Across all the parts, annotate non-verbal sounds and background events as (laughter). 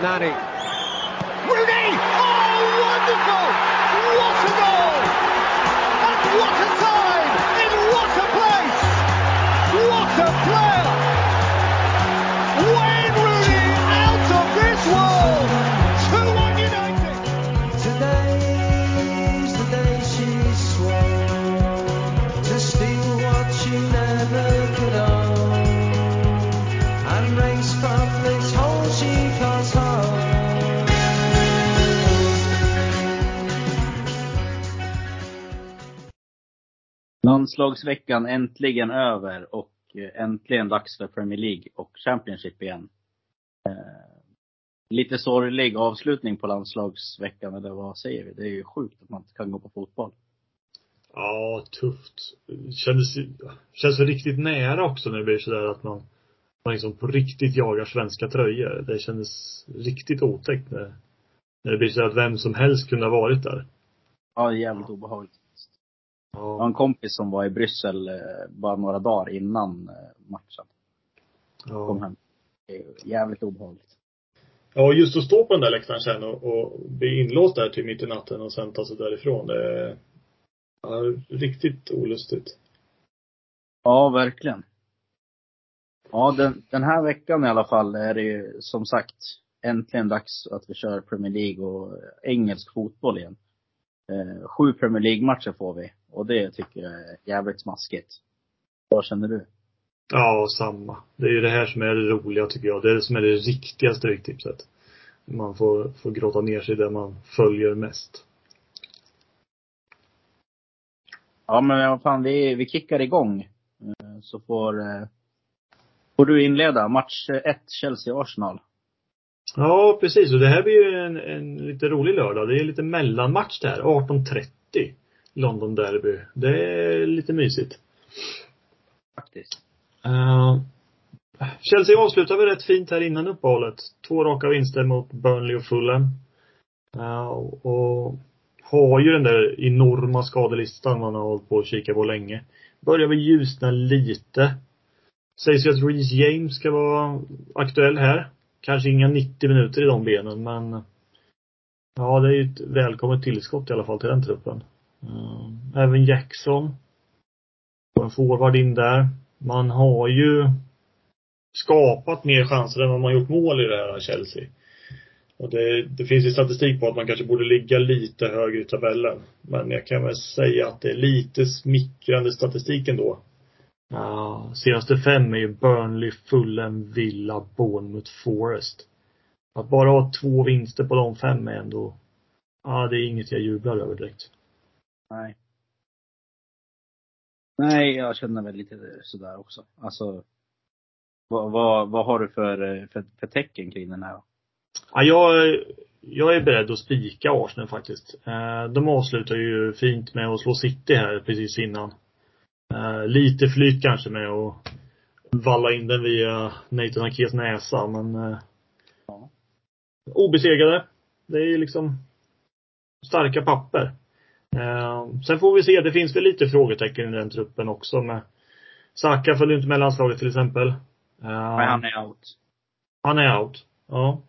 Nani. Rooney! Oh, wonderful! Landslagsveckan äntligen över och eh, äntligen dags för Premier League och Championship igen. Eh, lite sorglig avslutning på landslagsveckan, eller vad säger vi? Det är ju sjukt att man inte kan gå på fotboll. Ja, tufft. Kändes, känns riktigt nära också när det blir sådär att man, man liksom på riktigt jagar svenska tröjor. Det kändes riktigt otäckt när, när det blir så att vem som helst kunde ha varit där. Ja, jävligt obehagligt. Jag har en kompis som var i Bryssel eh, bara några dagar innan eh, matchen. Kom Ja, hem. Det är jävligt obehagligt. ja just att stå på den där läktaren sen och, och bli inlåst där till mitt i natten och sen ta sig därifrån. Det är ja, riktigt olustigt. Ja, verkligen. Ja, den, den här veckan i alla fall är det ju som sagt äntligen dags att vi kör Premier League och engelsk fotboll igen. Eh, sju Premier League-matcher får vi och det tycker jag är jävligt smaskigt. Vad känner du? Ja, samma. Det är ju det här som är det roliga tycker jag. Det är det som är det riktiga Stryktipset. Man får, får gråta ner sig där man följer mest. Ja, men vad fan, vi, vi kickar igång. Eh, så får, eh, får du inleda. Match 1, Chelsea-Arsenal. Ja, precis. Och det här blir ju en, en lite rolig lördag. Det är lite mellanmatch där. 18.30. London Derby. Det är lite mysigt. Faktiskt. Uh, Chelsea avslutar väl rätt fint här innan uppehållet. Två raka vinster mot Burnley och Fulham. Uh, och har ju den där enorma skadelistan man har hållit på att kika på länge. Börjar väl ljusna lite. Sägs ju att Reece James ska vara aktuell här. Kanske inga 90 minuter i de benen men Ja, det är ju ett välkommet tillskott i alla fall till den truppen. Eh, även Jackson. En forward in där. Man har ju skapat mer chanser än vad man gjort mål i det här Chelsea. Och det, det finns ju statistik på att man kanske borde ligga lite högre i tabellen. Men jag kan väl säga att det är lite smickrande statistik ändå. Ja, senaste fem är ju Burnley, Fulham, Villa, Bournemouth, Forest. Att bara ha två vinster på de fem är ändå, ja det är inget jag jublar över direkt. Nej. Nej, jag känner väl lite sådär också. Alltså, vad, vad, vad har du för, för, för tecken kring den här? Ja, jag, jag är beredd att spika Arsenal faktiskt. Eh, De avslutar ju fint med att slå City här precis innan. Eh, Lite flyt kanske med att valla in den via Nathan Akes näsa, men eh, Ja. obesegrade. Det är liksom starka papper. Eh, Sen får vi se, det finns väl lite frågetecken i den truppen också med Saka följer inte med landslaget till exempel. Eh, Nej, han är out. han är out. Ja.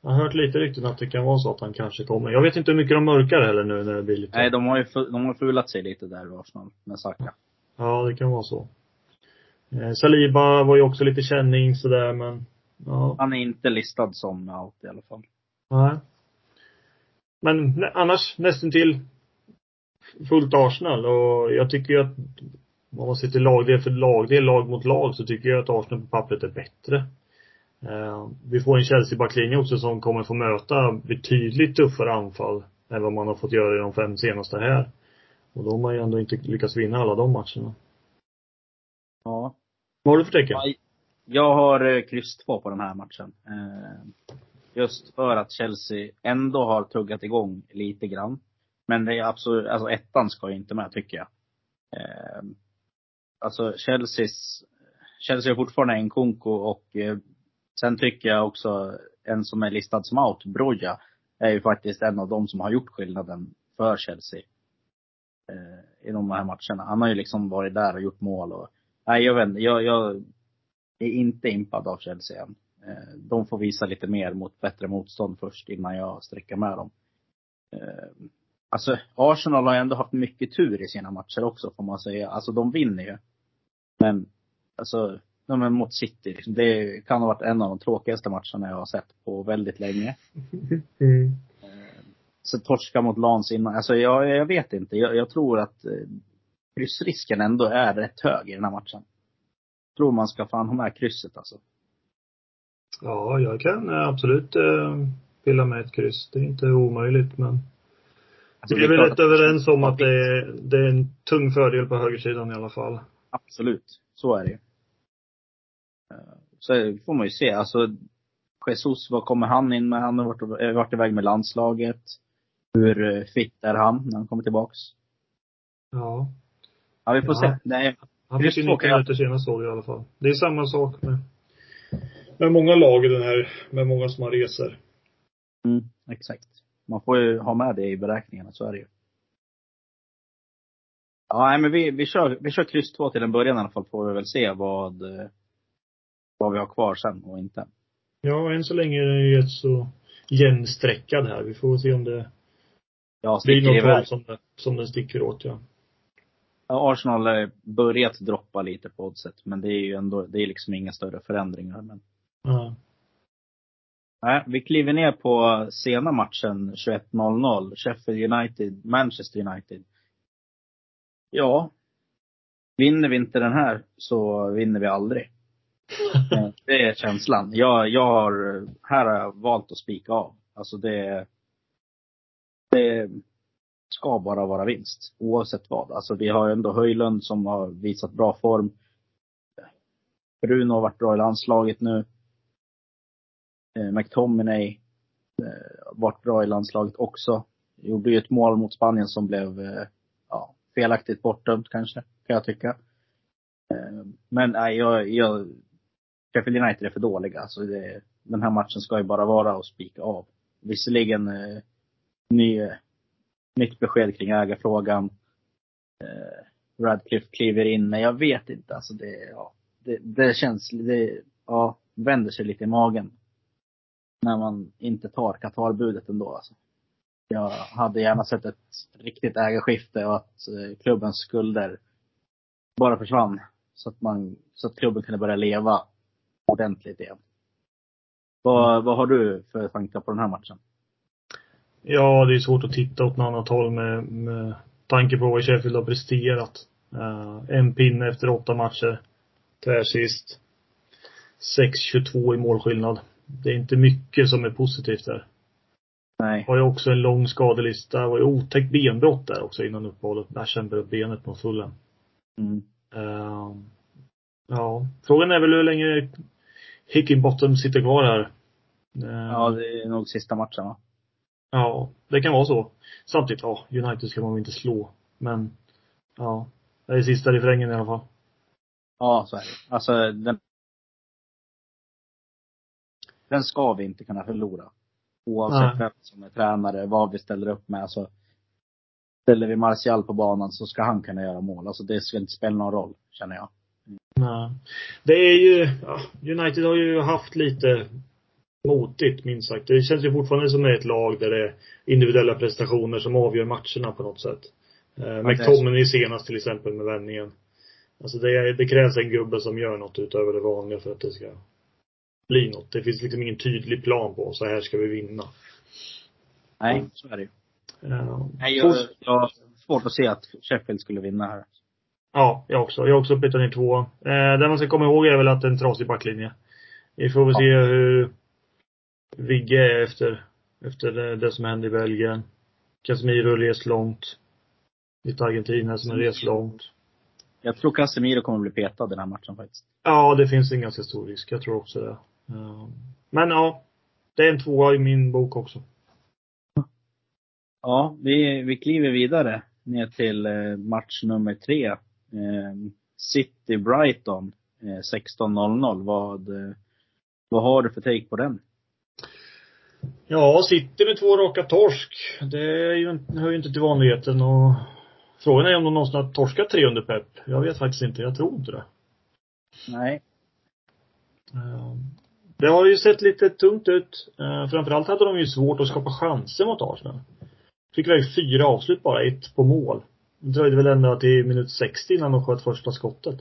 Jag har hört lite rykten att det kan vara så att han kanske kommer. Jag vet inte hur mycket de mörkar heller nu när det blir lite. Nej, de har ju de har fulat sig lite där, Arsenal, med Saka. Ja, det kan vara så. Eh, Saliba var ju också lite känning sådär men, ja. Han är inte listad som out i alla fall. Nej. Men annars nästan till fullt Arsenal och jag tycker ju att om man ser till lagdel för lagdel, lag mot lag, så tycker jag att Arsenal på pappret är bättre. Eh, vi får en Chelsea-backlinje också som kommer få möta betydligt tuffare anfall än vad man har fått göra i de fem senaste här. Och de har ju ändå inte lyckats vinna alla de matcherna. Ja. Vad har du för tecken? Ja, Jag har eh, kryss två på den här matchen. Eh, Just för att Chelsea ändå har tuggat igång lite grann. Men det är absolut, alltså ettan ska ju inte med tycker jag. Eh, Alltså Chelseas, Chelsea är fortfarande en konko och eh, sen tycker jag också en som är listad som out, Broja, är ju faktiskt en av de som har gjort skillnaden för Chelsea. Eh, I de här matcherna. Han har ju liksom varit där och gjort mål och, nej jag vet inte, jag, jag är inte impad av Chelsea än. Eh, de får visa lite mer mot bättre motstånd först innan jag sträcker med dem. Eh, Alltså Arsenal har ändå haft mycket tur i sina matcher också får man säga. Alltså de vinner ju. Men, alltså, de är mot City. liksom. Det kan ha varit en av de tråkigaste matcherna jag har sett på väldigt länge. (laughs) Mm. Så torska mot Lans innan. Alltså jag, jag vet inte. Jag, jag tror att eh, kryssrisken ändå är rätt hög i den här matchen. Jag tror man ska fan ha med krysset alltså. Ja, jag kan eh, absolut eh, pilla med ett kryss. Det är inte omöjligt men alltså vi är väl rätt att- överens om att det är, det är en tung fördel på högersidan i alla fall. Absolut. Så är det ju. Eh, Så får man ju se. Alltså, Jesus, vad kommer han in med? Han har varit, eh, varit iväg med landslaget. Hur eh, fit är han när han kommer tillbaks? Ja. Ja, vi får Ja. se. Nej, Han fick ju två 90 kan jag- minuter senast såg jag i alla fall. Det är samma sak med, med många lag i den här, med många som har resor. mm, exakt. Man får ju ha med det i beräkningarna, så är det ju. Ja, men vi, vi kör, vi kör kryss två till en början i alla fall, får vi väl se vad, vad vi har kvar sen och inte. Ja, än så länge är den ju rätt så jämnsträckad här. Vi får se om det Jag blir något håll som, som den sticker åt, ja. Ja, Arsenal har börjat droppa lite på oddset, men det är ju ändå, det är liksom inga större förändringar. Men, ja. Nej, vi kliver ner på sena matchen 21.00. Sheffield United, Manchester United. Ja. Vinner vi inte den här så vinner vi aldrig. (laughs) Det är känslan. Jag, jag har, här har jag valt att spika av. Alltså det, det ska bara vara vinst. Oavsett vad. Alltså vi har ändå Höjlund som har visat bra form. Bruno har varit bra i landslaget nu. Eh, McTominay har varit bra i landslaget också. Gjorde ju ett mål mot Spanien som blev eh, ja, felaktigt bortdömt kanske, kan jag tycka. Men nej, jag, jag Sheffield United är för dåliga. Alltså det, den här matchen ska ju bara vara att spika av. Visserligen eh, ny, nytt besked kring ägarfrågan. Eh, Radcliffe kliver in, men jag vet inte. Alltså det, ja, det, det känns, det, ja, vänder sig lite i magen. När man inte tar Qatar-budet ändå alltså. Jag hade gärna sett ett riktigt ägarskifte och att eh, klubbens skulder bara försvann. Så att man, så att klubben kunde börja leva ordentligt igen. Vad, vad har du för tankar på den här matchen? Ja, det är svårt att titta åt något annat håll med, med tanke på vad Sheffield har presterat. Eh, en pinne efter åtta matcher. Tvärsist. 6-22 i målskillnad. Det är inte mycket som är positivt där. Nej. Har ju också en lång skadelista. Var ju otäckt benbrott där också innan uppehållet. Bärsen bröt benet mot fullen. Mm. Eh, ja, frågan är väl hur länge Hickenbottom sitter kvar här. Eh, Ja, det är nog sista matchen va? Ja, det kan vara så. Samtidigt, ja, United ska man väl inte slå. Men, ja. Det är sista refrängen i alla fall. Ja, så är det. Alltså den Den ska vi inte kunna förlora. Oavsett Nej. vem som är tränare, vad vi ställer upp med. Så ställer vi Martial på banan så ska han kunna göra mål. Alltså det ska inte spela någon roll, känner jag. Nej. Det är ju, ja, United har ju haft lite motigt minst sagt. Det känns ju fortfarande som det är ett lag där det är individuella prestationer som avgör matcherna på något sätt. Eh, McTominay senast till exempel med vändningen. Alltså det, det krävs en gubbe som gör något utöver det vanliga för att det ska bli något. Det finns liksom ingen tydlig plan på så här ska vi vinna. Nej, så är det ju. Eh, Nej, jag, har svårt att se att Sheffield skulle vinna här. Ja, jag också. Jag har också petat ner två. Eh, det man ska komma ihåg är väl att det är en trasig backlinje. Vi får väl Ja. se hur Vigge är efter, efter det, det som hände i Belgien. Casemiro har rest långt. Lite Argentina som har rest långt. Jag tror Casemiro kommer bli petad den här matchen faktiskt. Ja, det finns en ganska stor risk. Jag tror också det. Eh, men ja. Det är en tvåa i min bok också. Ja, vi, vi kliver vidare ner till eh, match nummer tre. Eh, City-Brighton eh, 16.00. Vad, eh, vad har du för take på den? Ja, City med två raka torsk. Det är ju, hör ju inte till vanligheten och frågan är om de någonsin har torskat tre under pepp. Jag vet faktiskt inte. Jag tror inte det. Nej. Det har ju sett lite tungt ut. Eh, framförallt hade de ju svårt att skapa chanser mot Arsenal. Fick iväg fyra avslut bara, ett på mål. Det dröjde väl ända till minut 60 innan de sköt första skottet.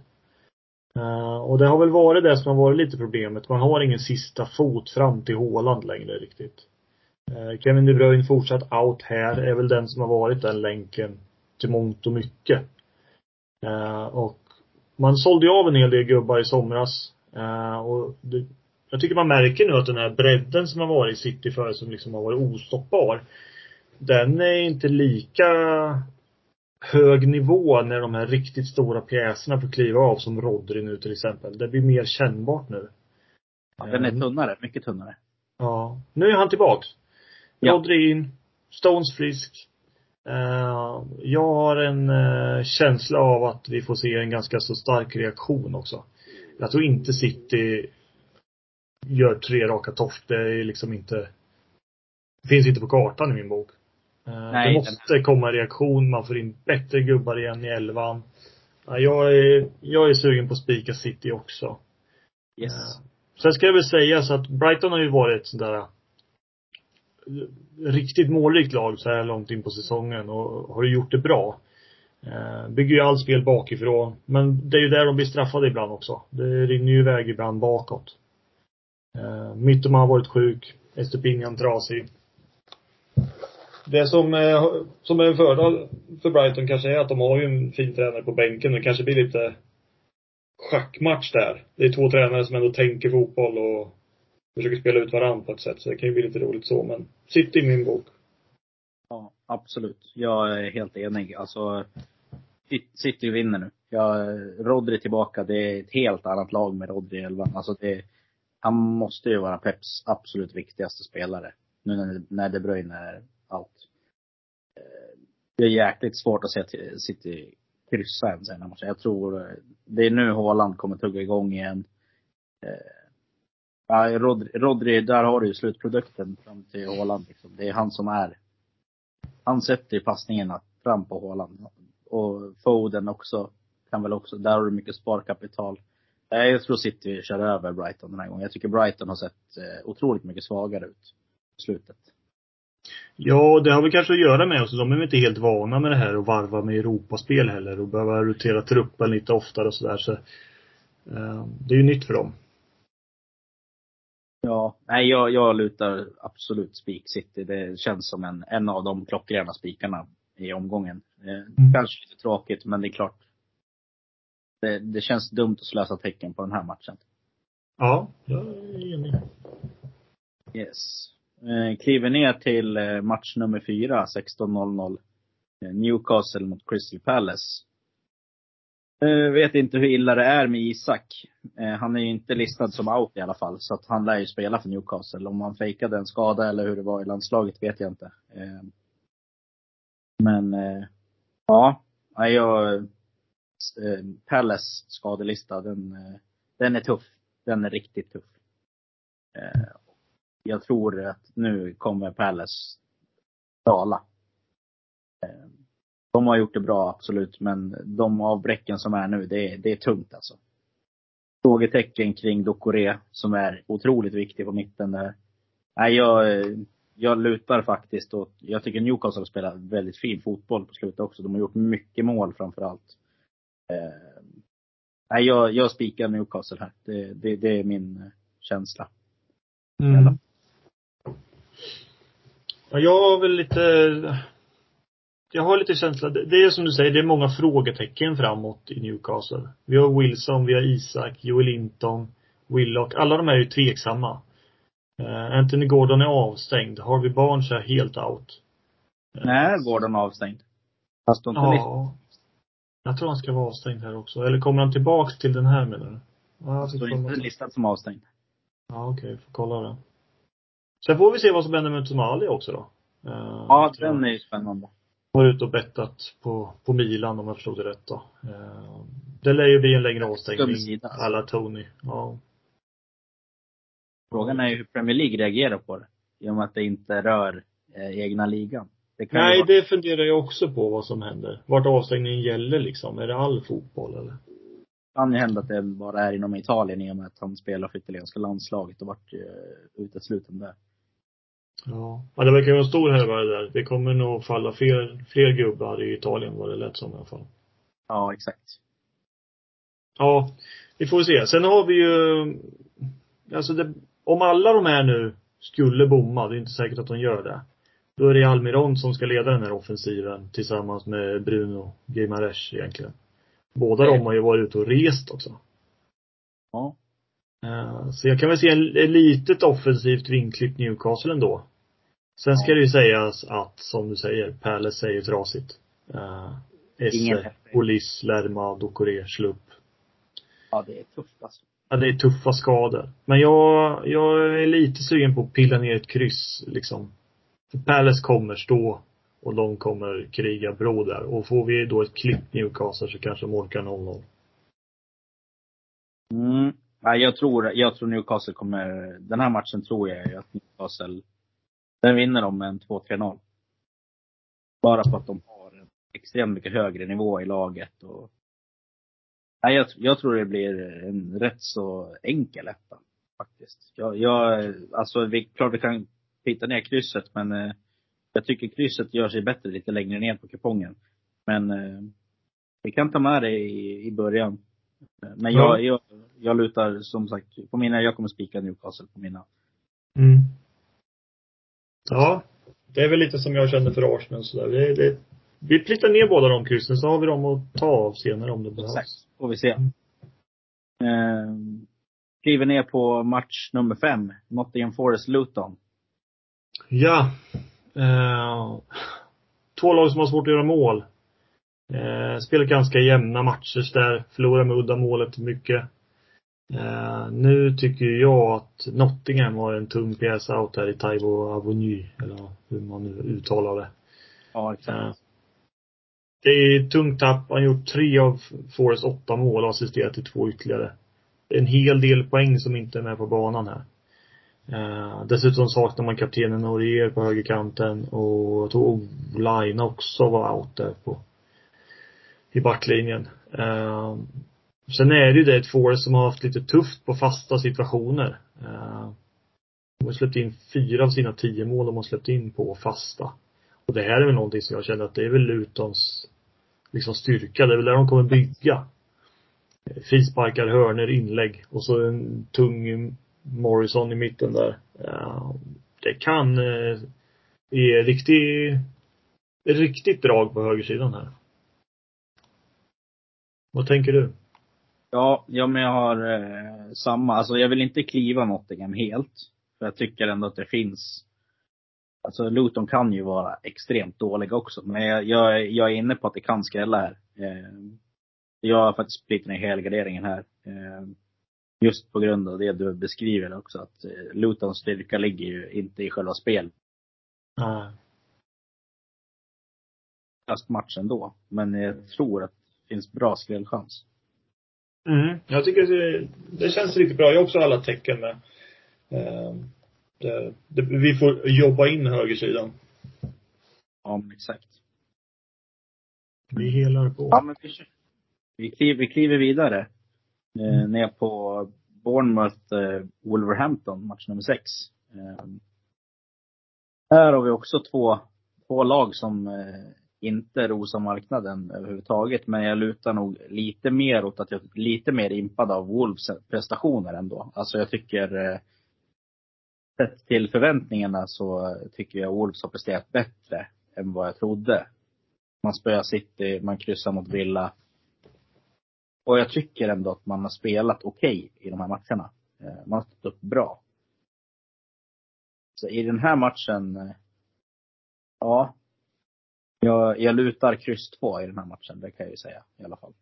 Eh, och det har väl varit det som har varit lite problemet. Man har ingen sista fot fram till Håland längre riktigt. Eh, Kevin De Bruyne fortsatt out här, är väl den som har varit den länken till mångt och mycket. Eh, och man sålde ju av en hel del gubbar i somras. Eh, och det, jag tycker man märker nu att den här bredden som har varit i City förr, som liksom har varit ostoppbar. Den är inte lika hög nivå när de här riktigt stora pjäserna får kliva av som Rodri nu till exempel. Det blir mer kännbart nu. Ja, den är tunnare, mycket tunnare. Ja. Nu är han tillbaks. Ja. Rodri in. Stones frisk. Eh, jag har en eh, känsla av att vi får se en ganska så stark reaktion också. Jag tror inte City gör tre raka torsk. Det är liksom inte det finns inte på kartan i min bok. Eh, Nej, det måste komma en reaktion. Man får in bättre gubbar igen i elvan. Ja, jag är, jag är sugen på att spika City också. Yes. Sen ska jag väl säga så att Brighton har ju varit ett sådär eh, riktigt målrikt lag så här långt in på säsongen och har ju gjort det bra. Eh, bygger ju allt spel bakifrån. Men det är ju där de blir straffade ibland också. Det rinner ju iväg ibland bakåt. Eh, Mytterman har varit sjuk. Estepinian trasig. Det som, eh, är, som är en fördel för Brighton kanske är att de har ju en fin tränare på bänken. Det kanske blir lite schackmatch där. Det är två tränare som ändå tänker fotboll och försöker spela ut varandra på ett sätt. Så det kan ju bli lite roligt så. Men sitt i min bok. Ja, absolut. Jag är helt enig. Alltså, City vinner nu. Jag, Rodri tillbaka. Det är ett helt annat lag med Rodri i elvan. Alltså det, han måste ju vara Peps absolut viktigaste spelare. Nu när, när De Bruyne är allt. Eh, det är jäkligt svårt att se City kryssa en sen matchen. Jag tror eh, det är nu Haaland kommer tugga igång igen. Eh, ja, Rodri, Rodri, där har du ju slutprodukten fram till Haaland. Liksom. Det är han som är han sätter ju passningarna fram på Haaland. Och Foden också, kan väl också, där har du mycket sparkapital. Eh, Jag tror City kör över Brighton den här gången. Jag tycker Brighton har sett eh, otroligt mycket svagare ut i slutet. Ja, det har väl kanske att göra med oss. De är väl inte helt vana med det här att varva med Europaspel heller och behöva rotera truppen lite oftare och sådär. Så, eh, det är ju nytt för dem. Ja, nej jag, jag lutar absolut spik City. Det känns som en, en av de klockrena spikarna i omgången. Eh, Kanske lite tråkigt, men det är klart. Det, det känns dumt att slösa tecken på den här matchen. Ja, jag är enig. Yes. Eh, kliver ner till eh, match nummer fyra, 16.00. Eh, Newcastle mot Crystal Palace. Eh, vet inte hur illa det är med Isak. Han är ju inte listad som out i alla fall. Så att han lär ju spela för Newcastle. Om han fejkade en skada eller hur det var i landslaget vet jag inte. Men, ja. Jag, eh, Palace skadelista, den, eh, den är tuff. Den är riktigt tuff. Eh, jag tror att nu kommer Palace dala. Eh, de har gjort det bra, absolut. Men de avbräcken som är nu, det är, det är tungt alltså. Frågetecken kring Dokore som är otroligt viktig på mitten där. Nej, jag, jag lutar faktiskt åt, jag tycker Newcastle spelar väldigt fin fotboll på slutet också. De har gjort mycket mål framför allt. Eh, nej, jag, jag spikar Newcastle här. Det, det, det är min eh, känsla. Mm. Ja, jag har väl lite jag har lite känsla, det är som du säger, det är många frågetecken framåt i Newcastle. Vi har Wilson, vi har Isak, Joel Linton, Willock. Alla de här är ju tveksamma. Uh, Anthony Gordon är avstängd. Harvey Barnes är helt out. Nej, Gordon avstängd. Fast de. Ja. Jag tror han ska vara avstängd här också. Eller kommer han tillbaks till den här menar du? Ja, jag Står kolla. inte listad som avstängd. Ja, okej. Får kolla det. Sen får vi se vad som händer med Tomali också då. Uh, Ja, den är ju spännande. var ute och bettat på, på Milan om jag förstod det rätt då. Eh, det lär ju bli en längre avstängning. Alltså. Alla Tony. Ja. Frågan är ju hur Premier League reagerar på det. I och med att det inte rör eh, egna ligan. Det Nej, vara, det funderar jag också på vad som händer. Vart avstängningen gäller liksom. Är det all fotboll eller? kan ju hända att det bara är inom Italien i och med att han spelar för italienska landslaget och vart uh, utesluten där. Ja. ja, det verkar vara en stor härva det där. Det kommer nog falla fler, fler gubbar i Italien vad det lät som i alla fall. Ja, exakt. Ja, vi får se. Sen har vi ju, alltså det, om alla de här nu skulle bomma, det är inte säkert att de gör det. Då är det Almiron som ska leda den här offensiven tillsammans med Bruno Guimaraes egentligen. Båda de har ju varit ute och rest också. Ja. Eh, Så jag kan väl se en, ett litet offensivt vinklippt Newcastle ändå. Sen ska Ja. det ju sägas att, som du säger, Palace ju trasigt. Uh, Esse. Polis, Lerma, Dokore, Slupp. Ja, det är tufft alltså. Ja, det är tuffa skador. Men jag, jag är lite sugen på att pilla ner ett kryss liksom. För Palace kommer stå och de kommer kriga bro där. Och får vi då ett klipp Newcastle så kanske de orkar 0-0. Mm. Nej, jag tror, jag tror Newcastle kommer, den här matchen tror jag ju att Newcastle, den vinner de med en 2-3-0. Bara för att de har en extremt mycket högre nivå i laget och Nej, jag, jag tror det blir en rätt så enkel etta. Faktiskt. Jag, jag, alltså, vi, klart vi kan hitta ner krysset, men eh, jag tycker krysset gör sig bättre lite längre ner på kupongen. Men eh, vi kan ta med det i, i början. Men jag, jag, jag lutar som sagt på mina, jag kommer spika Newcastle på mina. Mm. Ja. Det är väl lite som jag kände för Arsenal sådär. Det, det, vi plittar ner båda de kryssen så har vi dem att ta av senare om det behövs. Exakt. Får vi se. Eh, kliver ner på match nummer fem. Nottingham Forest-Luton. Ja. Eh, två lag som har svårt att göra mål. Eh, spelar ganska jämna matcher där. Förlorar med uddamålet mycket. Eh, nu tycker jag att Nottingham har en tung pjäs out här i Taivo Avony, eller hur man nu uttalar det. Ja, exakt. Eh, det är tungt tapp. Han har gjort tre av Forest åtta mål och assisterat till två ytterligare. En hel del poäng som inte är med på banan här. Eh, dessutom saknar man kaptenen Norier på högerkanten och jag tror Olaina också var out där på i backlinjen. Eh, sen är det ju det ett Forest som har haft lite tufft på fasta situationer. Eh, de har släppt in fyra av sina tio mål de har släppt in på fasta. Och det här är väl någonting som jag känner att det är väl Lutons liksom styrka. Det är väl där de kommer bygga. Frisparkar, hörner, inlägg och så en tung Morrison i mitten där. Eh, det kan eh, ge riktig, riktigt drag på högersidan här. Vad tänker du? Ja, ja men jag har eh, samma. Alltså jag vill inte kliva Nottingham helt. För jag tycker ändå att det finns Alltså Luton kan ju vara extremt dåliga också. Men jag, jag, jag är inne på att det kan skrälla här. Eh, jag har faktiskt splittrat ner helgarderingen här. Eh, just på grund av det du beskriver också. Att eh, Lutons styrka ligger ju inte i själva spel. Nej. Fast match ändå. Men jag tror att det finns bra skrällchans. Mm, jag tycker det, det känns riktigt bra. Jag har också alla tecken med. Eh, det, det, vi får jobba in högersidan. Ja, men exakt. Vi helar på. Ja, men vi, vi, kliver, vi kliver vidare. Eh, ner på Bournemouth, eh, Wolverhampton, match nummer sex. Eh, här har vi också två, två lag som inte rosar marknaden överhuvudtaget. Men jag lutar nog lite mer åt att jag är lite mer impad av Wolves prestationer ändå. Alltså jag tycker Sett till förväntningarna så tycker jag Wolves har presterat bättre än vad jag trodde. Man spöar City, man kryssar mot Villa. Och jag tycker ändå att man har spelat okej i de här matcherna. Eh, Man har stått upp bra. Så i den här matchen, eh, ja. Jag, jag lutar kryss två i den här matchen, det kan jag ju säga i alla fall.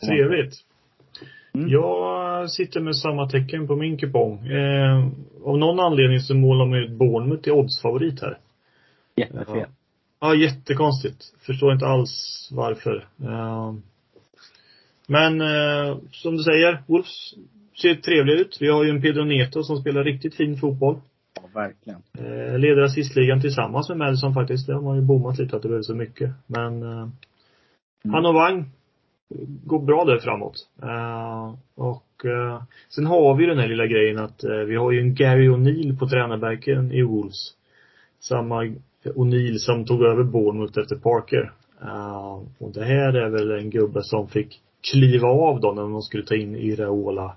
Trevligt. Mm. Jag sitter med samma tecken på min kupong. Eh, av någon anledning så målar man ut Bournemouth till oddsfavorit här. Jättefel. Ja. Ja, jättekonstigt. Förstår inte alls varför. Eh, men eh, som du säger, Wolves ser trevliga ut. Vi har ju en Pedro Neto som spelar riktigt fin fotboll. Ja, verkligen. Eh, leder assistligan tillsammans med Madison faktiskt. Det har man ju bommat lite att det behövs så mycket. Men eh, han och Wang går bra där framåt. Uh, och uh, sen har vi den här lilla grejen att uh, vi har ju en Gary O'Neill på tränarbänken i Wolves. Samma O'Neill som tog över Bournemouth efter Parker. och det här är väl en gubbe som fick kliva av då när de skulle ta in Iraola.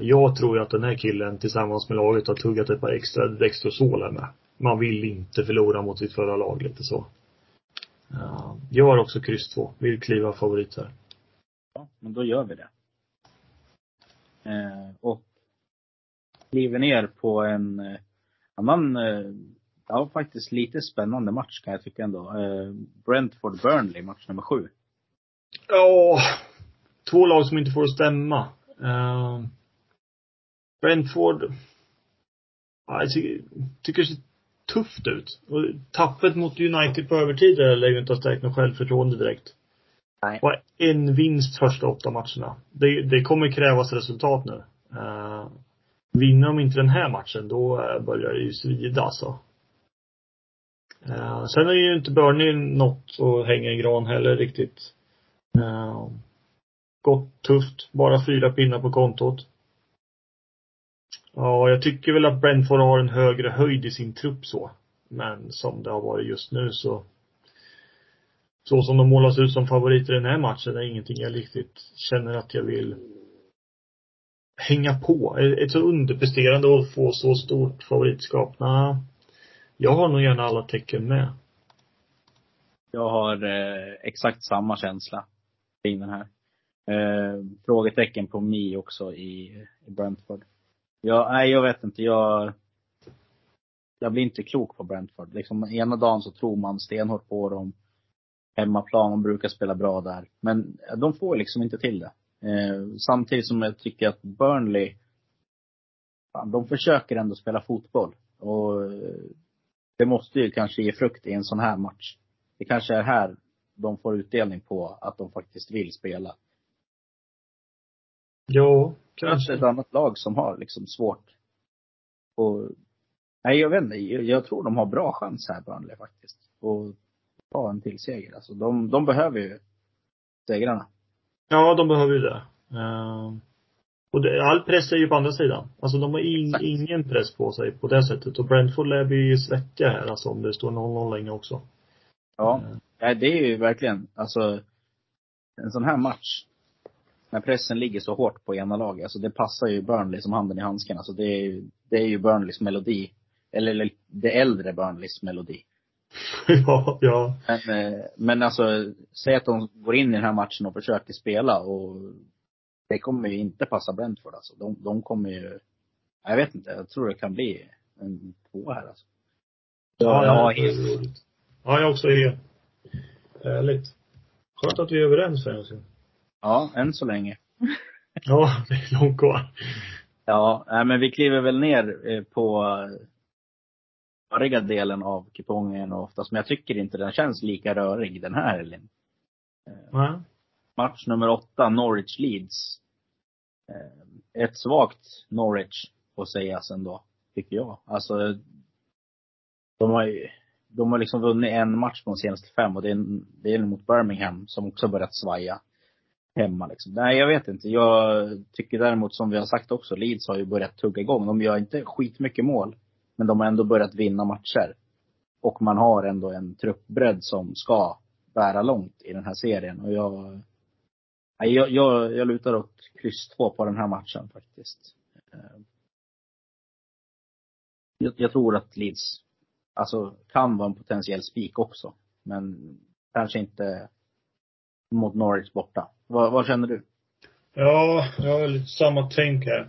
jag tror ju att den här killen tillsammans med laget har tuggat ett par extra Dextrosol här med. Man vill inte förlora mot sitt förra lag lite så. Jag har också kryss 2. Vill kliva favorit här. Ja, men då gör vi det. Eh, och kliver ner på en eh, annan, eh, ja faktiskt lite spännande match kan jag tycka ändå. Brentford-Burnley, match nummer sju. Ja, två lag som inte får att stämma. Uh, Brentford, jag tycker, tycker det ser tufft ut. Och tappet mot United på övertid lär ju inte ha stärkt något självförtroende direkt. Nej. Och en vinst första åtta matcherna. Det, det kommer krävas resultat nu. Uh, vinner de inte den här matchen, då börjar det ju svida alltså. Uh, sen är ju inte Burnley något att hänga i gran heller riktigt. Ehm, uh, gått tufft. Bara fyra pinnar på kontot. Ja, jag tycker väl att Brentford har en högre höjd i sin trupp så. Men som det har varit just nu så så som de målas ut som favoriter i den här matchen är ingenting jag riktigt känner att jag vill hänga på. Ett så underpresterande och få så stort favoritskap. Nej. Jag har nog gärna alla tecken med. Jag har eh, exakt samma känsla kring den här. Eh, frågetecken på Mi också i, i Brentford. Ja, nej jag vet inte. Jag, jag blir inte klok på Brentford. Liksom ena dagen så tror man stenhårt på dem. Hemmaplan, de brukar spela bra där. Men de får liksom inte till det. Eh, samtidigt som jag tycker att Burnley, fan, de försöker ändå spela fotboll. Och eh, det måste ju kanske ge frukt i en sån här match. Det kanske är här de får utdelning på att de faktiskt vill spela. Ja, Kanske ett annat lag som har liksom svårt. Och, nej jag vet inte, jag, tror de har bra chans här Burnley faktiskt. Och ta en till seger. Alltså de, de behöver ju segrarna. Ja, de behöver ju det. Uh, och det, all press är ju på andra sidan. Alltså de har in, ingen press på sig på det sättet. Och Brentford lär bli svettiga här alltså om det står 0-0 länge också. Ja. Uh. ja. det är ju verkligen, alltså en sån här match när pressen ligger så hårt på ena laget, alltså det passar ju Burnley som handen i handsken. Alltså det är ju, det är ju Burnleys melodi. Eller det äldre Burnleys melodi. (laughs) ja, ja. Men, eh, men alltså, säg att de går in i den här matchen och försöker spela och det kommer ju inte passa Brentford alltså. De, de kommer ju, jag vet inte, jag tror det kan bli en två här alltså. Ja, ja, ja, helt... ja jag också är Härligt. Skönt att vi är överens för en gång Ja, än så länge. (laughs) ja, det är långt kvar. Ja, men vi kliver väl ner eh, på röriga delen av kupongen oftast. Men jag tycker inte den känns lika rörig den här helgen. Mm. Match nummer åtta, Norwich Leeds. Eh, ett svagt Norwich, får sägas ändå, tycker jag. Alltså, de har ju, de har liksom vunnit en match på de senaste fem och det är, det är mot Birmingham som också börjat svaja hemma liksom. Nej, jag vet inte. Jag tycker däremot som vi har sagt också, Leeds har ju börjat tugga igång. De gör inte skitmycket mål. Men de har ändå börjat vinna matcher. Och man har ändå en truppbredd som ska bära långt i den här serien. Och jag, jag, jag, jag lutar åt kryss två på den här matchen faktiskt. Eh, jag, jag tror att Leeds, alltså kan vara en potentiell spik också. Men kanske inte mot Norwich borta. Vad, vad känner du? Ja, jag har lite samma tänk här.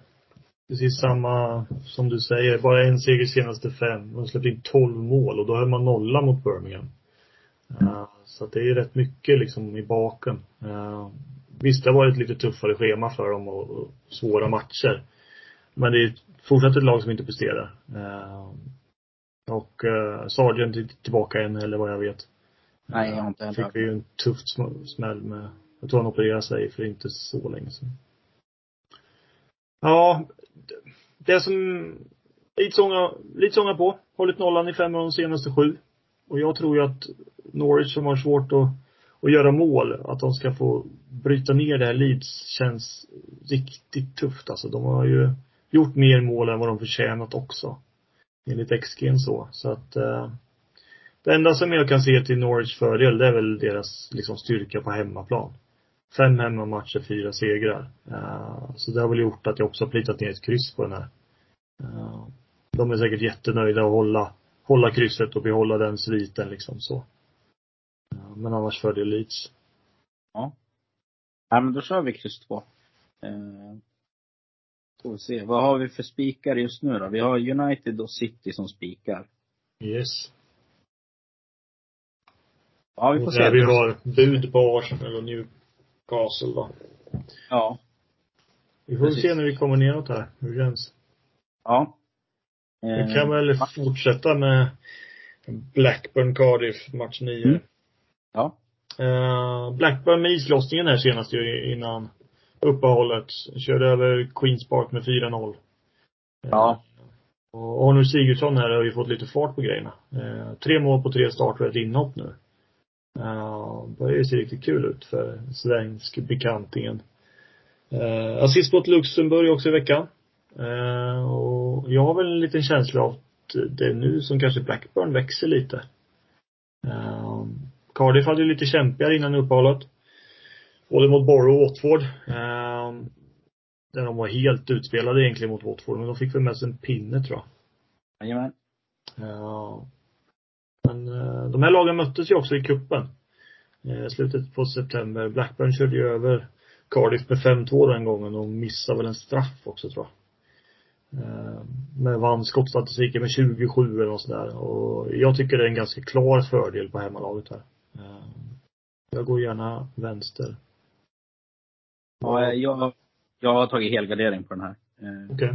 Precis samma som du säger. Bara en seger senaste fem. De släppte in tolv mål och då höll man nolla mot Birmingham. Mm. Uh, så att det är rätt mycket liksom i baken. Uh, visst, det har varit lite tuffare schema för dem och, och svåra matcher. Men det är fortsatt ett lag som inte presterar. Uh, och uh, Sargent är inte tillbaka än eller vad jag vet. Nej, jag har inte heller. Fick vi ju en tuff smäll med, jag tror han opererade sig för inte så länge sedan. Ja, det som Litsånga, Litsånga på. Hållit nollan i fem av de senaste sju. Och jag tror ju att Norwich som har svårt att, och göra mål. Att de ska få bryta ner det här Leeds känns riktigt tufft alltså. De har ju gjort mer mål än vad de förtjänat också. Enligt XG så. Så att eh, det enda som jag kan se till Norwich fördel, det är väl deras liksom styrka på hemmaplan. Fem hemmamatcher, fyra segrar. Eh, så det har väl gjort att jag också har plitat ner ett kryss på den här. Eh, de är säkert jättenöjda att hålla, hålla krysset och behålla den sviten liksom så. Eh, men annars fördel Leeds. Ja. Ja men då kör vi kryss två. Eh, får vi se. Vad har vi för spikar just nu då? Vi har United och City som spikar. Yes. Ja, vi får och se. där vi har bud på Arsenal och Newcastle då. Ja. Vi får Precis. se när vi kommer neråt här, hur det känns. Ja. Vi kan Eh, väl fortsätta med Blackburn Cardiff, match 9. Mm. Ja. Eh, Blackburn med islossningen här senast ju innan uppehållet. Körde över Queens Park med 4-0. Eh, Ja. Och Arnold Sigurdsson här har ju fått lite fart på grejerna. Eh, tre mål på tre starter och ett inhopp nu. Börjar ju se riktigt kul ut för svensk bekantingen. Uh, assist mot Luxemburg också i veckan. Eh, och jag har väl en liten känsla av att det är nu som kanske Blackburn växer lite. Eh, Cardiff hade ju lite kämpigare innan uppehållet. Både mot Borough och Watford. Eh, där de var helt utspelade egentligen mot Watford, men de fick väl med sig en pinne tror jag. Jajamän. Ja. Men eh, de här lagen möttes ju också i kuppen eh, slutet på september. Blackburn körde ju över Cardiff med 5-2 den gången och missade väl en straff också tror jag. Eh, Men vann skottstatistiken med 27 eller något sådär. Och jag tycker det är en ganska klar fördel på hemmalaget här. Eh, Jag går gärna vänster. Ja, jag, jag har tagit helgardering på den här. Eh, Okej.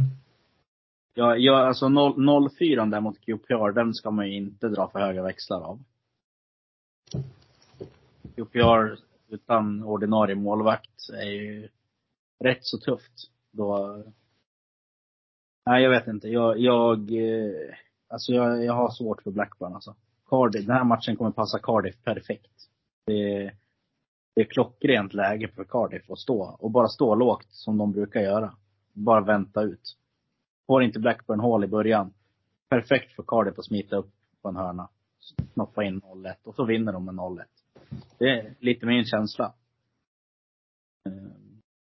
Jag, jag, alltså 0, 04 där mot QPR, den ska man ju inte dra för höga växlar av. QPR utan ordinarie målvakt är ju rätt så tufft. Då, nej jag vet inte. Jag, jag, eh, alltså jag, jag har svårt för Blackburn alltså. Cardiff, den här matchen kommer passa Cardiff perfekt. Det, det är klockrent läge för Cardiff att stå. Och bara stå lågt som de brukar göra. Bara vänta ut. Får inte Blackburn hål i början. Perfekt för Cardiff att smita upp på en hörna. Knoppa in 0-1 och så vinner de med 0-1. Det är lite min känsla. Eh,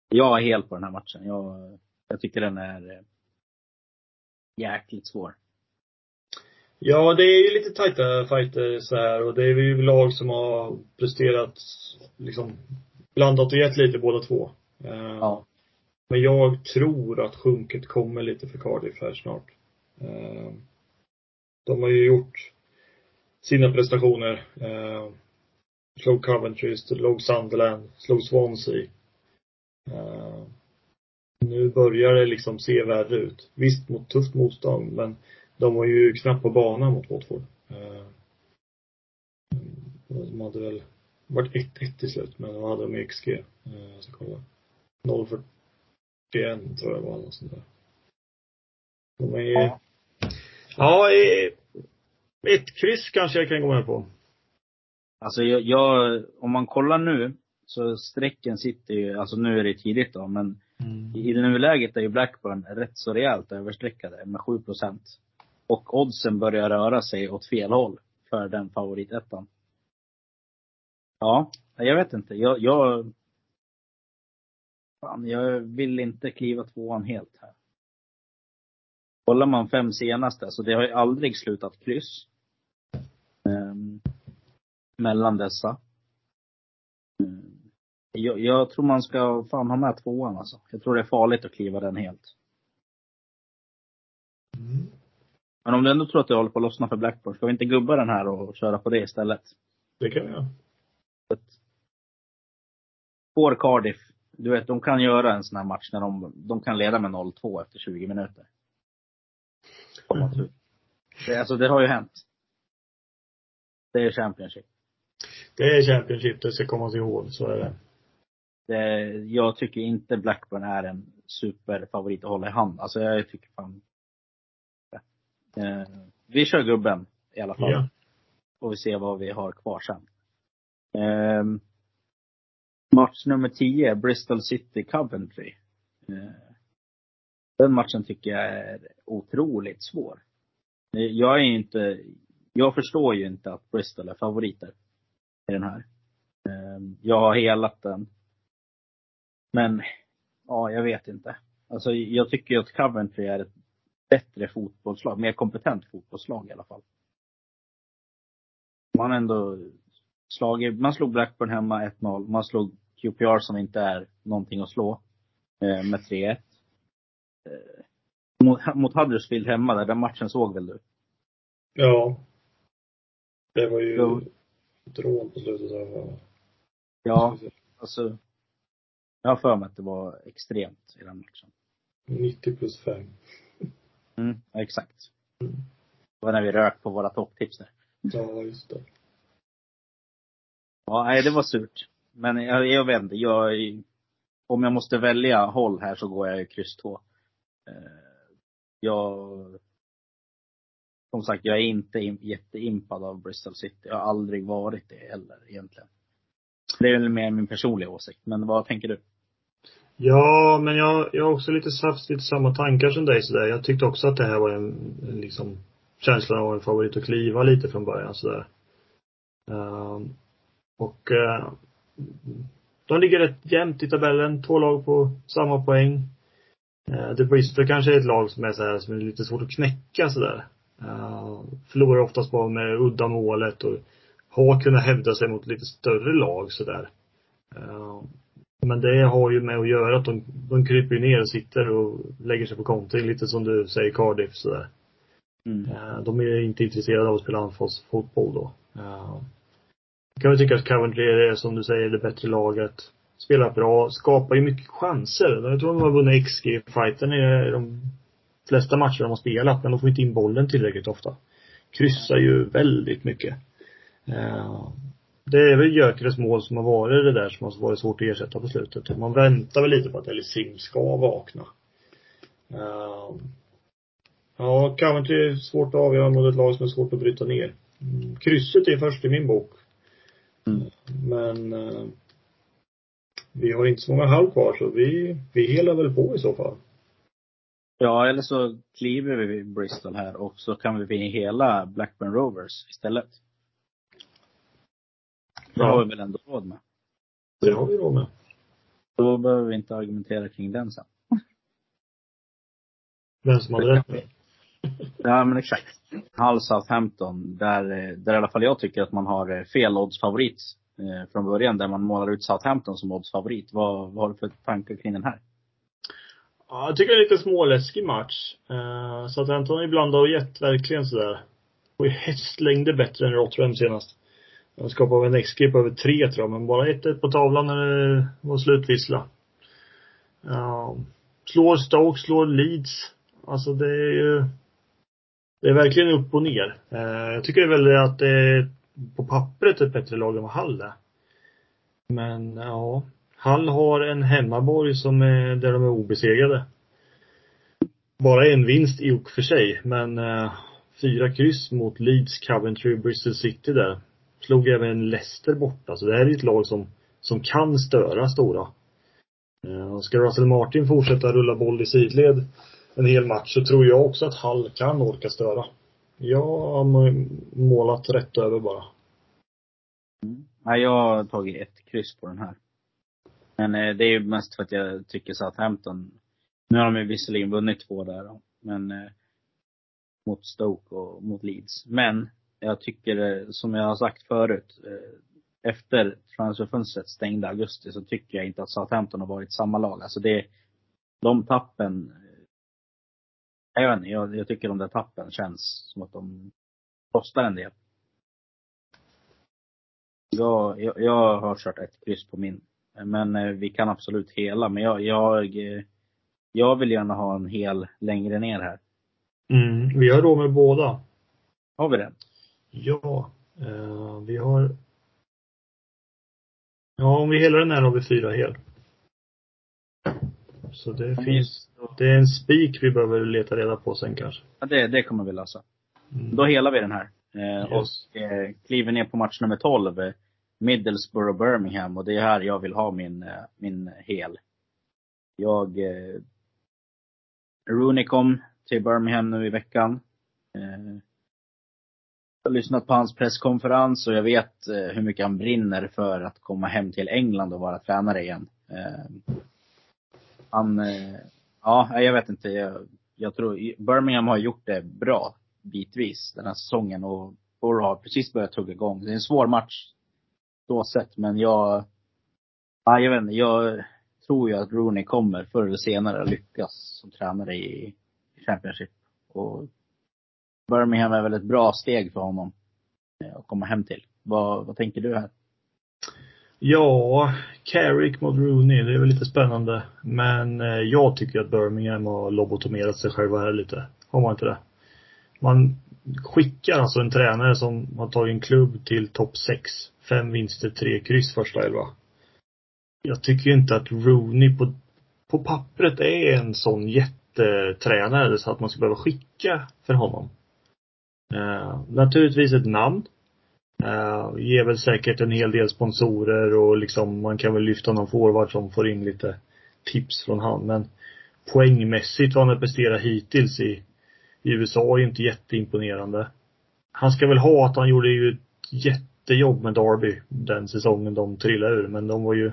jag är helt på den här matchen. Jag, jag tycker den är eh, jäkligt svår. Ja, det är ju lite tajta fighter så här och det är ju lag som har presterat liksom blandat och gett lite båda två. Eh, Ja. Men jag tror att sjunket kommer lite för Cardiff här snart. Eh, De har ju gjort sina prestationer. Eh, Slog Coventry, slog Sunderland, slog Swansea. Nu börjar det liksom se värre ut. Visst mot tufft motstånd, men de var ju knappt på banan mot Watford. Eh, De hade väl varit 1-1 till slut, men vad hade de i XG? Jag ska kolla. 0,41 tror jag var, något sånt där. De är Ja. Ja, ett kryss kanske jag kan gå med på. Alltså jag, jag, om man kollar nu, så strecken sitter ju, alltså nu är det tidigt då, men i nuläget är ju Blackburn rätt så rejält överstreckade med 7 procent. Och oddsen börjar röra sig åt fel håll för den favoritettan. Ja, jag vet inte. Jag, jag, fan, jag vill inte kliva tvåan helt här. Kollar man fem senaste, så det har ju aldrig slutat kryss. Um, mellan dessa. Um, Jag, jag tror man ska fan ha med tvåan alltså. Jag tror det är farligt att kliva den helt. Mm. Men om du ändå tror att det håller på att lossna för Blackburn, ska vi inte gubba den här och köra på det istället? Det kan vi göra. Får Cardiff, du vet de kan göra en sån här match när de, de kan leda med 0-2 efter 20 minuter. Till- Det, alltså det har ju hänt. Det är Championship. Det är Championship, det ska komma sig ihåg. Så är det. Det, jag tycker inte Blackburn är en superfavorit att hålla i hand. Alltså jag tycker fan. Eh, vi kör gubben i alla fall. Ja. Får vi se vad vi har kvar sen. Eh, Match nummer 10, Bristol City Coventry. Eh, Den matchen tycker jag är otroligt svår. Eh, Jag är inte, jag förstår ju inte att Bristol är favoriter i den här. Eh, Jag har helat den. Men, ja, jag vet inte. Alltså jag tycker ju att Coventry är ett bättre fotbollslag, mer kompetent fotbollslag i alla fall. Man ändå slagit, man slog Blackburn hemma 1-0. Man slog QPR som inte är någonting att slå, eh, med 3-1. Eh, mot, mot Huddersfield hemma där, den matchen såg väl du? Ja. Det var ju ett rån på slutet där. Ja, alltså. Jag har för mig att det var extremt i den matchen. 90 plus 5. Mm, ja, exakt. Mm. Det var när vi rök på våra topptips där. Ja, just det. Ja, nej det var surt. Men jag, jag vet inte, jag, om jag måste välja håll här så går jag ju kryss 2. Eh, Jag, som sagt, jag är inte im- jätteimpad av Bristol City. Jag har aldrig varit det heller egentligen. Det är väl mer min personliga åsikt. Men vad tänker du? Ja, men jag, jag har också lite haft lite samma tankar som dig sådär. Jag tyckte också att det här var en, en liksom känslan av en favorit att kliva lite från början sådär. Uh, och uh, de ligger rätt jämnt i tabellen. Två lag på samma poäng. Eh, uh, The Bristol kanske är ett lag som är så här, som är lite svårt att knäcka sådär. Uh, förlorar oftast bara med udda målet och har kunnat hävda sig mot lite större lag sådär. Uh, men det har ju med att göra att de, de kryper ju ner och sitter och lägger sig på kontring, lite som du säger Cardiff sådär. Mm. Eh, De är inte intresserade av att spela anfallsfotboll då. Eh, Jag kan väl tycka att Coventry är, som du säger, det bättre laget. Spelar bra, skapar ju mycket chanser. Jag tror de har vunnit XG-fighten i de flesta matcher de har spelat, men de får inte in bollen tillräckligt ofta. Kryssar ju väldigt mycket. Eh, Det är väl Gyökeres mål som har varit det där som har varit svårt att ersätta på slutet. Man väntar väl lite på att Ellie Sim ska vakna. Eh, Ja, Coventry är svårt att avgöra mot ett lag som är svårt att bryta ner. Mm, Krysset är först i min bok. Mm. Men eh, vi har inte så många halv kvar så vi, vi helar väl på i så fall. Ja, eller så kliver vi Bristol här och så kan vi hela Blackburn Rovers istället. Det Ja. har vi väl ändå råd med. Det har vi råd med. Då behöver vi inte argumentera kring den sen. Vem som hade rätt. Ja men exakt. Hull Southampton, där, eh, där i alla fall jag tycker att man har eh, fel oddsfavorit eh, från början. Där man målar ut Southampton som oddsfavorit. Vad, vad har du för tankar kring den här? Ja, jag tycker det är en lite småläskig match. Uh, Southampton ibland har gett verkligen sådär. Och i hästlängder bättre än Rotherham senast. De skapade en XG på över tre tror jag, men bara 1-1 på tavlan när det var slutvissla. Ja, slår Stoke, slår Leeds. Alltså det är ju Det är verkligen upp och ner. Eh, jag tycker väl att det är på pappret ett bättre lag än vad Hall är. Men ja, Hall har en hemmaborg som är, där de är obesegrade. Bara en vinst i och för sig, men eh, fyra kryss mot Leeds, Coventry Bristol City där. Slog även Leicester borta, så det här är ett lag som, som kan störa stora. Eh, och ska Russell Martin fortsätta rulla boll i sidled en hel match så tror jag också att Hall kan orka störa. Jag har målat rätt över bara. Mm. Nej, jag har tagit ett kryss på den här. Men eh, det är ju mest för att jag tycker Southampton, nu har de ju visserligen vunnit två där då, men eh, mot Stoke och mot Leeds. Men jag tycker, eh, som jag har sagt förut, eh, efter transferfönstret stängde augusti så tycker jag inte att Southampton har varit samma lag. Alltså det, de tappen, eh, jag vet inte, jag, jag tycker de där tappen känns som att de kostar en del. Jag, jag, jag har kört ett kryss på min. Men vi kan absolut hela. Men jag, jag, jag vill gärna ha en hel längre ner här. Mm, vi har råd med båda. Har vi det? Ja, eh, vi har Ja, om vi helar den här har vi fyra hel. Så det finns, det är en spik vi behöver leta reda på sen kanske. Ja, det, det kommer vi lösa. Mm. Då helar vi den här. Eh, Yes. Och eh, kliver ner på match nummer 12. Eh, Middlesbrough Birmingham och det är här jag vill ha min, eh, min hel. Jag, eh, Rooney kom till Birmingham nu i veckan. Eh, har lyssnat på hans presskonferens och jag vet eh, hur mycket han brinner för att komma hem till England och vara tränare igen. Eh, han, eh, ja, jag vet inte. Jag, jag tror, Birmingham har gjort det bra bitvis den här säsongen och Borough har precis börjat tugga igång. Det är en svår match så sett, men jag, ja, jag vet inte, jag tror ju att Rooney kommer förr eller senare lyckas som tränare i Championship. Och Birmingham är väl ett bra steg för honom eh, att komma hem till. Vad, vad tänker du här? Ja, Carrick mot Rooney, det är väl lite spännande. Men eh, jag tycker att Birmingham har lobotomerat sig själva här lite. Har man inte det? Man skickar alltså en tränare som har tagit en klubb till topp 6. Fem vinster, tre kryss första elva. Jag tycker inte att Rooney på, på pappret är en sån jättetränare så att man ska behöva skicka för honom. Eh, naturligtvis ett namn. Uh, ger väl säkert en hel del sponsorer och liksom man kan väl lyfta någon forward som får in lite tips från han. Men poängmässigt vad han har presterat hittills i, i USA är ju inte jätteimponerande. Han ska väl ha att han gjorde ju ett jättejobb med Derby den säsongen de trillade ur. Men de var ju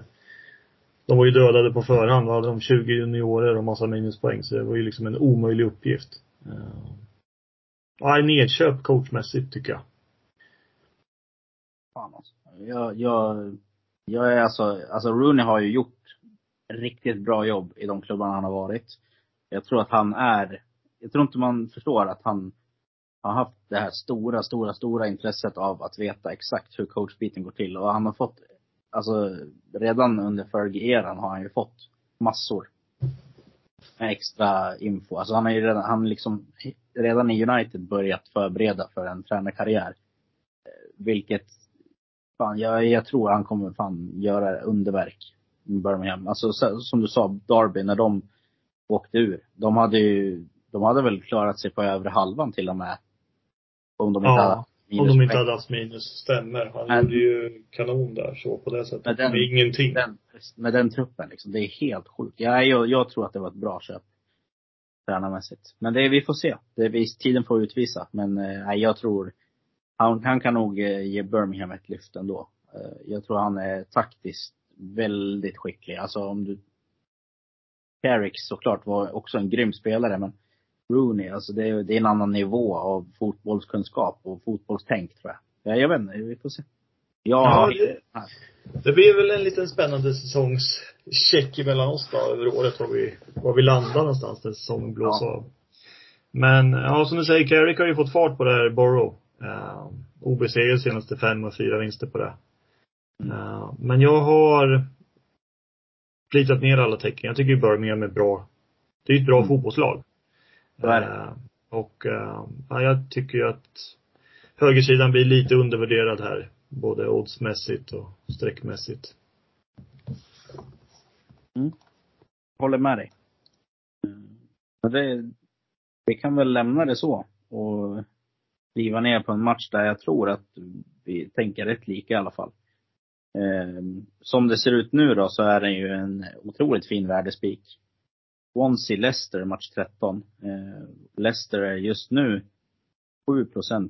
de var ju dödade på förhand. Då hade de 20 juniorer och massa minuspoäng. Så det var ju liksom en omöjlig uppgift. Eh, Nej, ja, nedköp coachmässigt tycker jag. Fan alltså. Jag, jag, jag är alltså, alltså Rooney har ju gjort riktigt bra jobb i de klubbarna han har varit. Jag tror att han är, jag tror inte man förstår att han har haft det här stora, stora, stora intresset av att veta exakt hur coachbiten går till. Och han har fått, alltså redan under Fergie-eran har han ju fått massor med extra info. Alltså han har ju redan, han liksom, redan i United börjat förbereda för en tränarkarriär. Vilket fan, jag, jag tror han kommer fan göra underverk i Birmingham. Alltså som du sa, Derby, när de åkte ur. De hade ju, de hade väl klarat sig på övre halvan till och med. Om de inte Ja, hade Om de inte hade haft minus, stämmer. Han Men- gjorde ju kanon där så på det sättet. Men den- med ingenting. Den, med den truppen liksom. Det är helt sjukt. Jag, jag, jag tror att det var ett bra köp. Tränarmässigt. Men det, vi får se. Det, tiden får utvisa. Men eh, jag tror, han, han kan nog eh, ge Birmingham ett lyft ändå. Eh, jag tror han är taktiskt väldigt skicklig. Alltså om du Carrick såklart var också en grym spelare men Rooney, alltså det är, det är en annan nivå av fotbollskunskap och fotbollstänk tror jag. Ja, jag vet inte, vi får se. Ja, har det- Det blir väl en liten spännande säsongscheck emellan oss då över året var vi, var vi landar någonstans när säsongen blåser Ja. av. Men ja, som du säger, Carrick har ju fått fart på det här Borough. Uh, obesegrad senaste fem och fyra vinster på det. Eh, men jag har plitat ner alla tecken. Jag tycker Birmingham är bra. Det är ett bra Mm. fotbollslag. Eh, och eh, ja, jag tycker ju att högersidan blir lite undervärderad här. Både oddsmässigt och streckmässigt. Håller med dig. Men det, vi kan väl lämna det så och kliva ner på en match där jag tror att vi tänker rätt lika i alla fall. Eh, som det ser ut nu då så är det ju en otroligt fin värdespik. Swansea-Leicester match 13. Eh, Leicester är just nu 7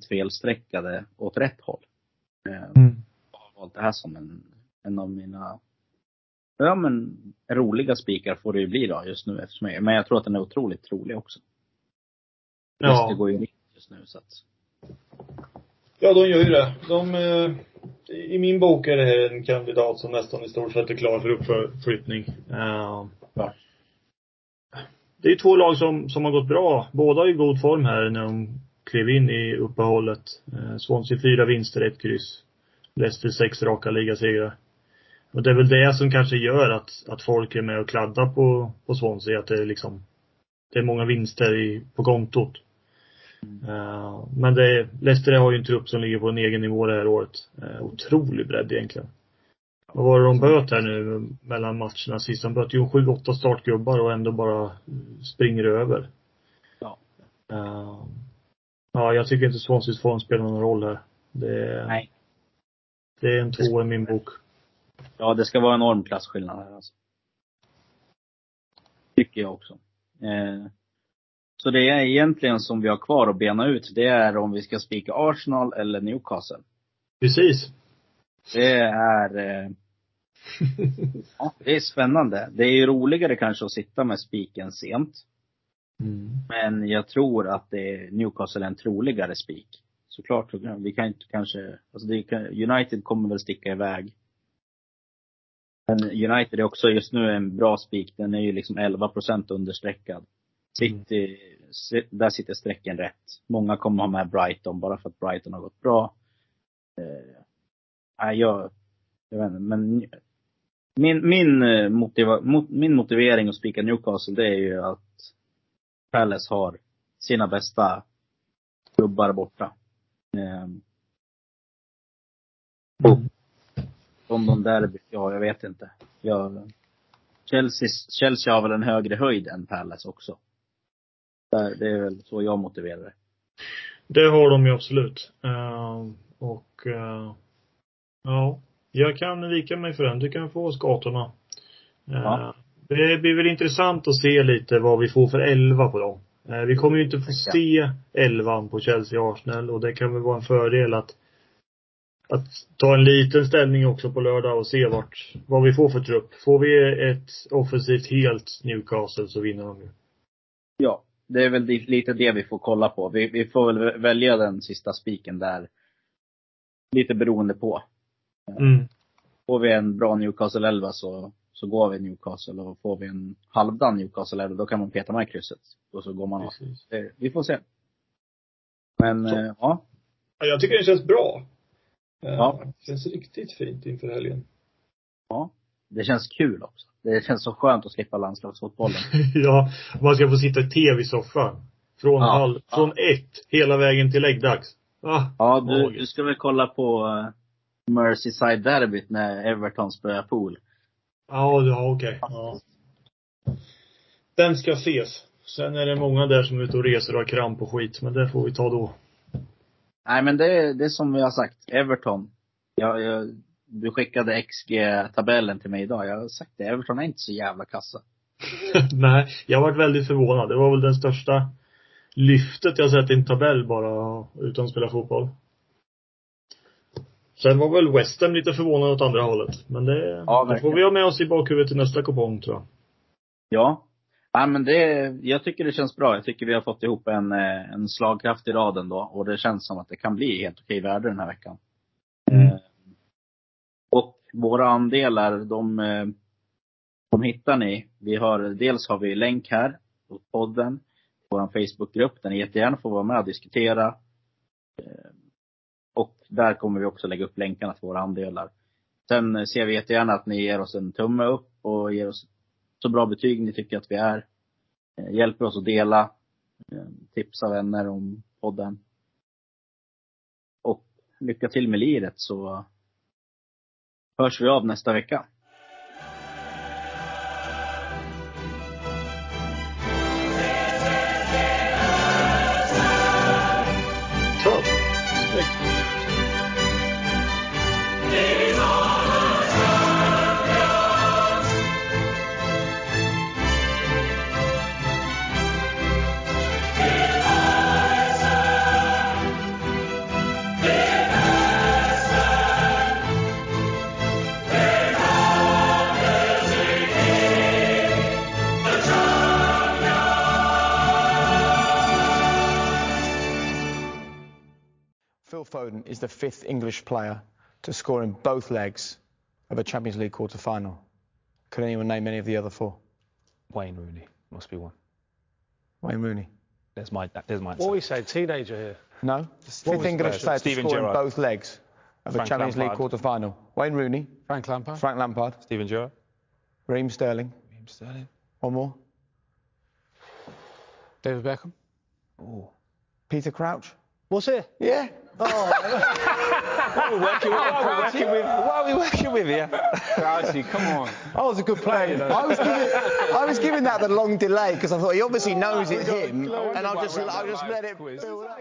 felstreckade åt rätt håll. Eh, jag har valt det här som en, en av mina Ja men roliga spikar får det ju bli då just nu eftersom jag, men jag tror att den är otroligt trolig också. Ja. går ju riktigt just nu så att. Ja, de gör ju det. De, eh, I min bok är det här en kandidat som nästan i stort sett är klar för uppflyttning. Eh, Ja. Det är två lag som, som har gått bra. Båda har ju god form här när de klev in i uppehållet. Eh, Swansea fyra vinster, ett kryss. Leicester sex raka ligasegrar. Och det är väl det som kanske gör att, att folk är med och kladdar på, på Swansea. Att det är liksom, det är många vinster i, på kontot. Eh, men det, Leicester har ju en trupp som ligger på en egen nivå det här året. Uh, otrolig bredd egentligen. Vad var det de böt här nu mellan matcherna sist? De böt ju sju, åtta startgubbar och ändå bara springer över. Ja. Eh, ja, jag tycker inte Swanseas form spelar någon roll här. Det, Nej. Det är en två i min bok. Ja, det ska vara enorm klasskillnad här alltså. Tycker jag också. Eh, så det är egentligen som vi har kvar att bena ut, det är om vi ska spika Arsenal eller Newcastle. Precis. Det är, eh, (laughs) ja, det är spännande. Det är ju roligare kanske att sitta med spiken sent. Mm. Men jag tror att det är Newcastle är en troligare spik. Såklart, vi kan inte kanske, alltså det United kommer väl sticka iväg. Men United är också just nu en bra spik. Den är ju liksom 11 procent understreckad. City, si- där sitter strecken rätt. Många kommer ha med Brighton bara för att Brighton har gått bra. Eh, nej, jag, jag vet inte, men min, min, eh, motiva, mot, min motivering att spika Newcastle det är ju att Palace har sina bästa klubbar borta. Eh, och London Derby, ja jag vet inte. Jag, Chelsea, Chelsea har väl en högre höjd än Palace också. Det är väl så jag motiverar det. Det har de ju absolut. Eh, och eh, ja, jag kan vika mig för den. Du kan få skatorna. Eh, Ja. Det blir väl intressant att se lite vad vi får för elva på dem. Eh, vi kommer ju inte få se elvan på Chelsea Arsenal och det kan väl vara en fördel att att ta en liten ställning också på lördag och se vart, vad vi får för trupp. Får vi ett offensivt helt Newcastle så vinner de ju. Ja, det är väl lite det vi får kolla på. Vi, vi får väl välja den sista spiken där. Lite beroende på. Mm. Får vi en bra Newcastle 11 så, så går vi Newcastle. Och får vi en halvdan Newcastle 11 då kan man peta med krysset. Och så går man av. Vi får se. Men Så. eh, ja, Ja, jag tycker det känns bra. Eh, Ja. Det känns riktigt fint inför helgen. ja. Det känns kul också. Det känns så skönt att slippa landslagsfotbollen. (laughs) ja, man ska få sitta i tv-soffan. Från, Ja, halv, ja. från ett hela vägen till läggdags. Ah, Ja, du, du ska väl kolla på uh, Merseyside derbyt när Everton spöar pool. Ja, ja okej. Ja. Den ska ses. Sen är det många där som är ute och reser och har kramp och skit, men det får vi ta då. Nej men det, är- det är som vi har sagt, Everton. Jag, jag, du skickade XG-tabellen till mig idag. Jag har sagt det, Everton är inte så jävla kassa. (laughs) Nej, jag varit väldigt förvånad. Det var väl den största lyftet jag sett i en tabell bara utan att spela fotboll. Sen var väl West Ham lite förvånad åt andra hållet. Men det, Ja, det får vi ha med oss i bakhuvudet till nästa kupong tror jag. Ja. Nej men det, jag tycker det känns bra. Jag tycker vi har fått ihop en, eh, en slagkraft i raden då. Och det känns som att det kan bli helt okej värde den här veckan. Mm. Eh, och våra andelar, de, eh, de hittar ni. Vi har, dels har vi länk här på podden, vår Facebookgrupp där ni jättegärna får vara med och diskutera. Eh, Och där kommer vi också lägga upp länkarna till våra andelar. Sen ser vi jättegärna att ni ger oss en tumme upp och ger oss så bra betyg ni tycker att vi är. Eh, hjälper oss att dela, eh, tipsa vänner om podden. Och lycka till med liret så hörs vi av nästa vecka. Foden is the fifth English player to score in both legs of a Champions League quarter final. Could anyone name any of the other four? Wayne Rooney must be one. Wayne Rooney. There's my there's my What we say, teenager here. No? Fifth was English first? player to Steven score in both legs of Frank a Champions League quarter final. Wayne Rooney, Frank Lampard. Frank Lampard, Steven Gerrard. Raheem Sterling. Raheem Sterling. One more. David Beckham. Peter Crouch. Was it? Yeah. What are we working with? What are we working with? What are we working with here? Crouchy, come on. I was a good player, you know. I was giving, I was giving that the long delay because I thought he obviously knows it's him, and I'll just, I'll just let it build up.